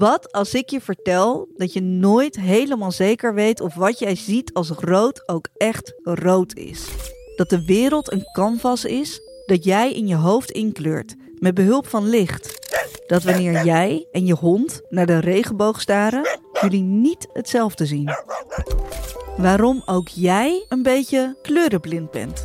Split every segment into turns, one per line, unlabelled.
Wat als ik je vertel dat je nooit helemaal zeker weet of wat jij ziet als rood ook echt rood is? Dat de wereld een canvas is dat jij in je hoofd inkleurt met behulp van licht. Dat wanneer jij en je hond naar de regenboog staren, jullie niet hetzelfde zien. Waarom ook jij een beetje kleurenblind bent.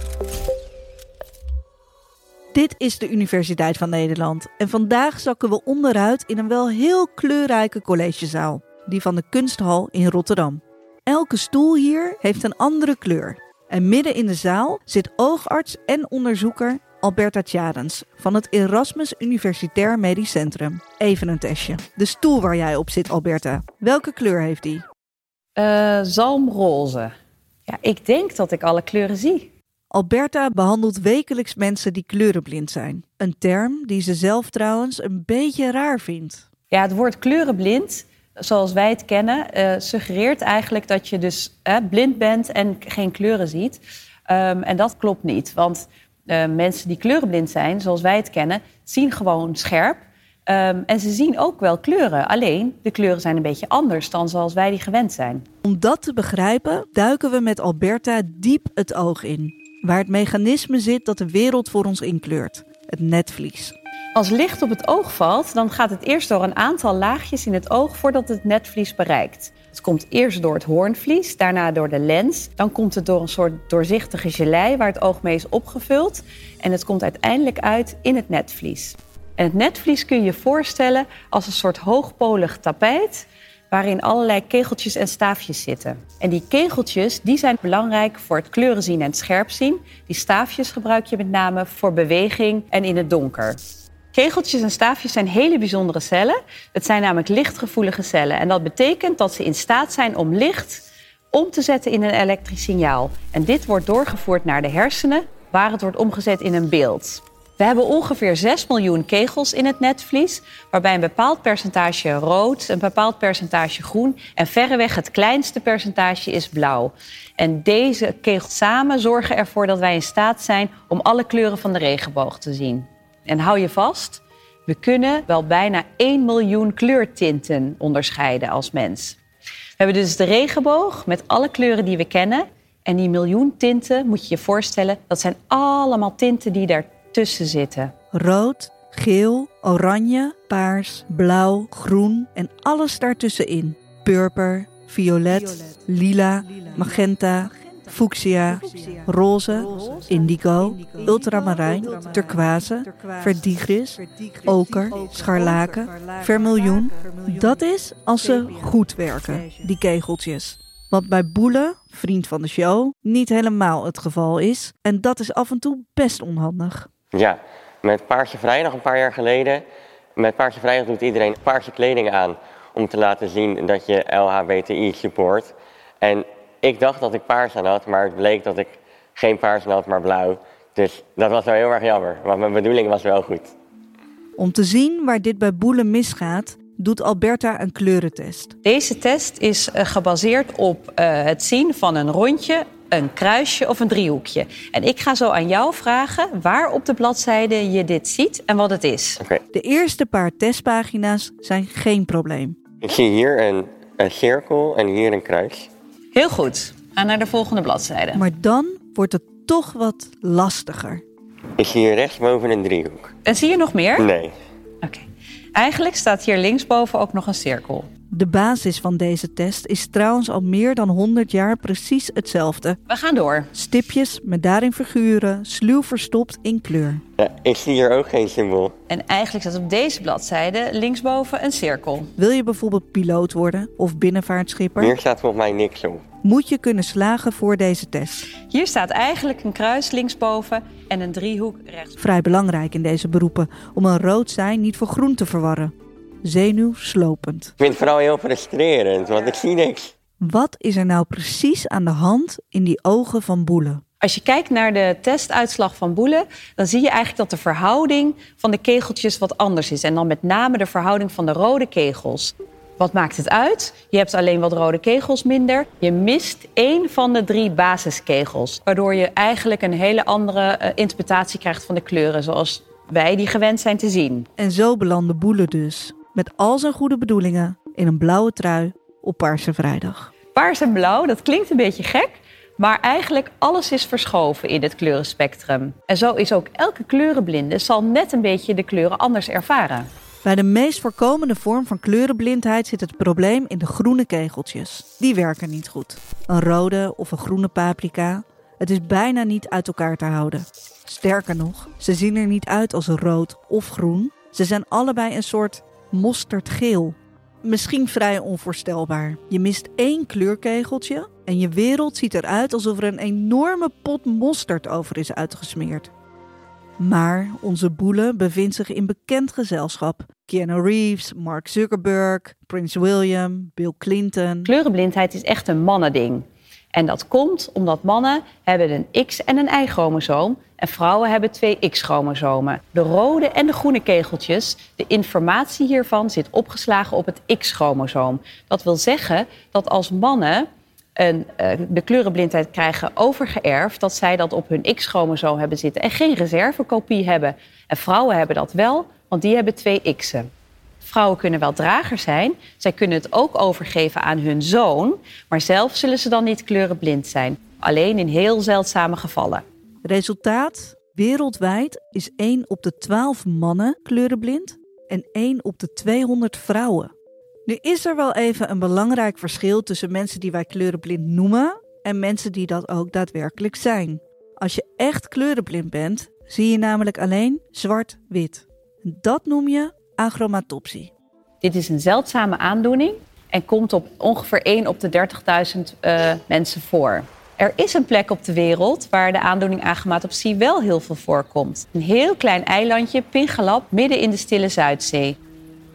Dit is de Universiteit van Nederland en vandaag zakken we onderuit in een wel heel kleurrijke collegezaal, die van de Kunsthal in Rotterdam. Elke stoel hier heeft een andere kleur. En midden in de zaal zit oogarts en onderzoeker Alberta Tjadens van het Erasmus Universitair Medisch Centrum. Even een testje. De stoel waar jij op zit, Alberta, welke kleur heeft die?
Uh, zalmroze. Ja, ik denk dat ik alle kleuren zie.
Alberta behandelt wekelijks mensen die kleurenblind zijn. Een term die ze zelf trouwens een beetje raar vindt.
Ja, het woord kleurenblind, zoals wij het kennen, uh, suggereert eigenlijk dat je dus uh, blind bent en geen kleuren ziet. Um, en dat klopt niet, want uh, mensen die kleurenblind zijn, zoals wij het kennen, zien gewoon scherp. Um, en ze zien ook wel kleuren. Alleen de kleuren zijn een beetje anders dan zoals wij die gewend zijn.
Om dat te begrijpen, duiken we met Alberta diep het oog in waar het mechanisme zit dat de wereld voor ons inkleurt: het netvlies.
Als licht op het oog valt, dan gaat het eerst door een aantal laagjes in het oog voordat het netvlies bereikt. Het komt eerst door het hoornvlies, daarna door de lens. Dan komt het door een soort doorzichtige gelei waar het oog mee is opgevuld. En het komt uiteindelijk uit in het netvlies. En het netvlies kun je je voorstellen als een soort hoogpolig tapijt waarin allerlei kegeltjes en staafjes zitten. En die kegeltjes die zijn belangrijk voor het kleuren zien en het scherp zien. Die staafjes gebruik je met name voor beweging en in het donker. Kegeltjes en staafjes zijn hele bijzondere cellen. Het zijn namelijk lichtgevoelige cellen. En dat betekent dat ze in staat zijn om licht om te zetten in een elektrisch signaal. En dit wordt doorgevoerd naar de hersenen, waar het wordt omgezet in een beeld. We hebben ongeveer 6 miljoen kegels in het netvlies, waarbij een bepaald percentage rood, een bepaald percentage groen en verreweg het kleinste percentage is blauw. En deze kegels samen zorgen ervoor dat wij in staat zijn om alle kleuren van de regenboog te zien. En hou je vast, we kunnen wel bijna 1 miljoen kleurtinten onderscheiden als mens. We hebben dus de regenboog met alle kleuren die we kennen. En die miljoen tinten, moet je je voorstellen, dat zijn allemaal tinten die daar tussen zitten.
Rood, geel, oranje, paars, blauw, groen en alles daartussenin. Purper, violet, lila, magenta, fuchsia, roze, indigo, ultramarijn, turquoise, verdigris, oker, scharlaken, vermiljoen. Dat is als ze goed werken, die kegeltjes. Wat bij Boele, vriend van de show, niet helemaal het geval is. En dat is af en toe best onhandig.
Ja, met Paardje Vrijdag een paar jaar geleden. Met Paardje Vrijdag doet iedereen een paardje kleding aan om te laten zien dat je LHBTI support. En ik dacht dat ik paars aan had, maar het bleek dat ik geen paars aan had, maar blauw. Dus dat was wel heel erg jammer, want mijn bedoeling was wel goed.
Om te zien waar dit bij boelen misgaat, doet Alberta een kleurentest.
Deze test is eh, gebaseerd op uh, het zien van een rondje een kruisje of een driehoekje. En ik ga zo aan jou vragen waar op de bladzijde je dit ziet en wat het is.
Okay.
De eerste paar testpagina's zijn geen probleem.
Ik zie hier een, een cirkel en hier een kruis.
Heel goed. Ga naar de volgende bladzijde.
Maar dan wordt het toch wat lastiger.
Ik zie hier rechtsboven een driehoek.
En zie je nog meer?
Nee.
Oké. Eigenlijk staat hier linksboven ook nog een cirkel.
De basis van deze test is trouwens al meer dan 100 jaar precies hetzelfde.
We gaan door.
Stipjes met daarin figuren, sluw verstopt in kleur.
Ja, ik zie hier ook geen symbool.
En eigenlijk staat op deze bladzijde linksboven een cirkel.
Wil je bijvoorbeeld piloot worden of binnenvaartschipper?
Hier staat volgens mij niks op.
Moet je kunnen slagen voor deze test.
Hier staat eigenlijk een kruis linksboven en een driehoek rechts.
Vrij belangrijk in deze beroepen om een rood zijn niet voor groen te verwarren zenuwslopend.
Ik vind het vooral heel frustrerend, want ik zie niks.
Wat is er nou precies aan de hand in die ogen van Boele?
Als je kijkt naar de testuitslag van Boele, dan zie je eigenlijk dat de verhouding van de kegeltjes wat anders is. En dan met name de verhouding van de rode kegels. Wat maakt het uit? Je hebt alleen wat rode kegels minder. Je mist één van de drie basiskegels. Waardoor je eigenlijk een hele andere uh, interpretatie krijgt van de kleuren. Zoals wij die gewend zijn te zien.
En zo belandde Boele dus met al zijn goede bedoelingen in een blauwe trui op Paarse Vrijdag.
Paars en blauw, dat klinkt een beetje gek, maar eigenlijk alles is verschoven in het kleurenspectrum. En zo is ook elke kleurenblinde zal net een beetje de kleuren anders ervaren.
Bij de meest voorkomende vorm van kleurenblindheid zit het probleem in de groene kegeltjes. Die werken niet goed. Een rode of een groene paprika. Het is bijna niet uit elkaar te houden. Sterker nog, ze zien er niet uit als rood of groen. Ze zijn allebei een soort mosterdgeel. Misschien vrij onvoorstelbaar. Je mist één kleurkegeltje en je wereld ziet eruit alsof er een enorme pot mosterd over is uitgesmeerd. Maar onze boele bevindt zich in bekend gezelschap. Keanu Reeves, Mark Zuckerberg, Prince William, Bill Clinton.
Kleurenblindheid is echt een mannending. En dat komt omdat mannen hebben een X- en een Y-chromosoom en vrouwen hebben twee X-chromosomen. De rode en de groene kegeltjes, de informatie hiervan zit opgeslagen op het X-chromosoom. Dat wil zeggen dat als mannen een, uh, de kleurenblindheid krijgen overgeërfd, dat zij dat op hun X-chromosoom hebben zitten en geen reservekopie hebben. En vrouwen hebben dat wel, want die hebben twee X'en. Vrouwen kunnen wel drager zijn. Zij kunnen het ook overgeven aan hun zoon. Maar zelf zullen ze dan niet kleurenblind zijn. Alleen in heel zeldzame gevallen.
Resultaat? Wereldwijd is 1 op de 12 mannen kleurenblind en 1 op de 200 vrouwen. Nu is er wel even een belangrijk verschil tussen mensen die wij kleurenblind noemen en mensen die dat ook daadwerkelijk zijn. Als je echt kleurenblind bent, zie je namelijk alleen zwart-wit. Dat noem je achromatopsie.
Dit is een zeldzame aandoening en komt op ongeveer 1 op de 30.000 uh, mensen voor. Er is een plek op de wereld waar de aandoening achromatopsie wel heel veel voorkomt. Een heel klein eilandje, Pingalap, midden in de Stille Zuidzee.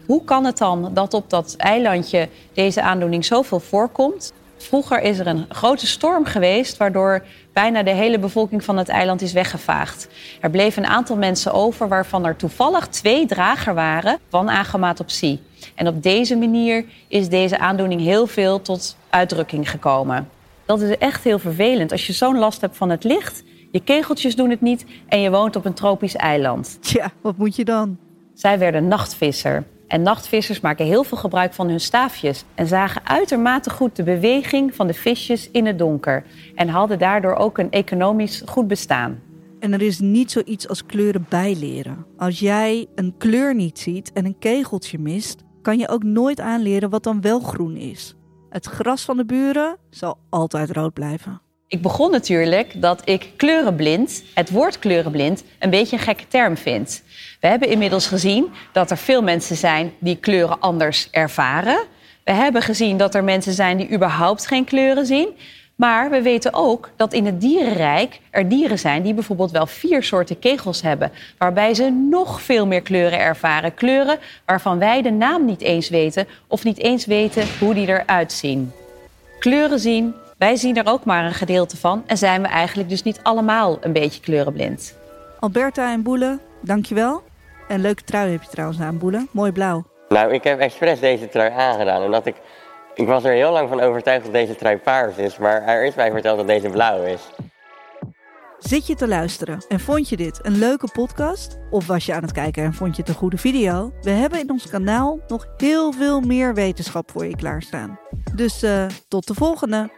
Hoe kan het dan dat op dat eilandje deze aandoening zoveel voorkomt? Vroeger is er een grote storm geweest, waardoor bijna de hele bevolking van het eiland is weggevaagd. Er bleven een aantal mensen over, waarvan er toevallig twee drager waren van agomatopsie. En op deze manier is deze aandoening heel veel tot uitdrukking gekomen. Dat is echt heel vervelend als je zo'n last hebt van het licht. Je kegeltjes doen het niet en je woont op een tropisch eiland.
Tja, wat moet je dan?
Zij werden nachtvisser. En nachtvissers maken heel veel gebruik van hun staafjes en zagen uitermate goed de beweging van de visjes in het donker en hadden daardoor ook een economisch goed bestaan.
En er is niet zoiets als kleuren bijleren. Als jij een kleur niet ziet en een kegeltje mist, kan je ook nooit aanleren wat dan wel groen is. Het gras van de buren zal altijd rood blijven.
Ik begon natuurlijk dat ik kleurenblind, het woord kleurenblind, een beetje een gekke term vind. We hebben inmiddels gezien dat er veel mensen zijn die kleuren anders ervaren. We hebben gezien dat er mensen zijn die überhaupt geen kleuren zien. Maar we weten ook dat in het dierenrijk er dieren zijn die bijvoorbeeld wel vier soorten kegels hebben, waarbij ze nog veel meer kleuren ervaren. Kleuren waarvan wij de naam niet eens weten of niet eens weten hoe die eruit zien. Kleuren zien, wij zien er ook maar een gedeelte van en zijn we eigenlijk dus niet allemaal een beetje kleurenblind.
Alberta en Boele, dankjewel. En leuke trui heb je trouwens aan, Boele. Mooi blauw.
Nou, ik heb expres deze trui aangedaan. Omdat ik, ik was er heel lang van overtuigd dat deze trui paars is. Maar er is mij verteld dat deze blauw is.
Zit je te luisteren en vond je dit een leuke podcast? Of was je aan het kijken en vond je het een goede video? We hebben in ons kanaal nog heel veel meer wetenschap voor je klaarstaan. Dus uh, tot de volgende!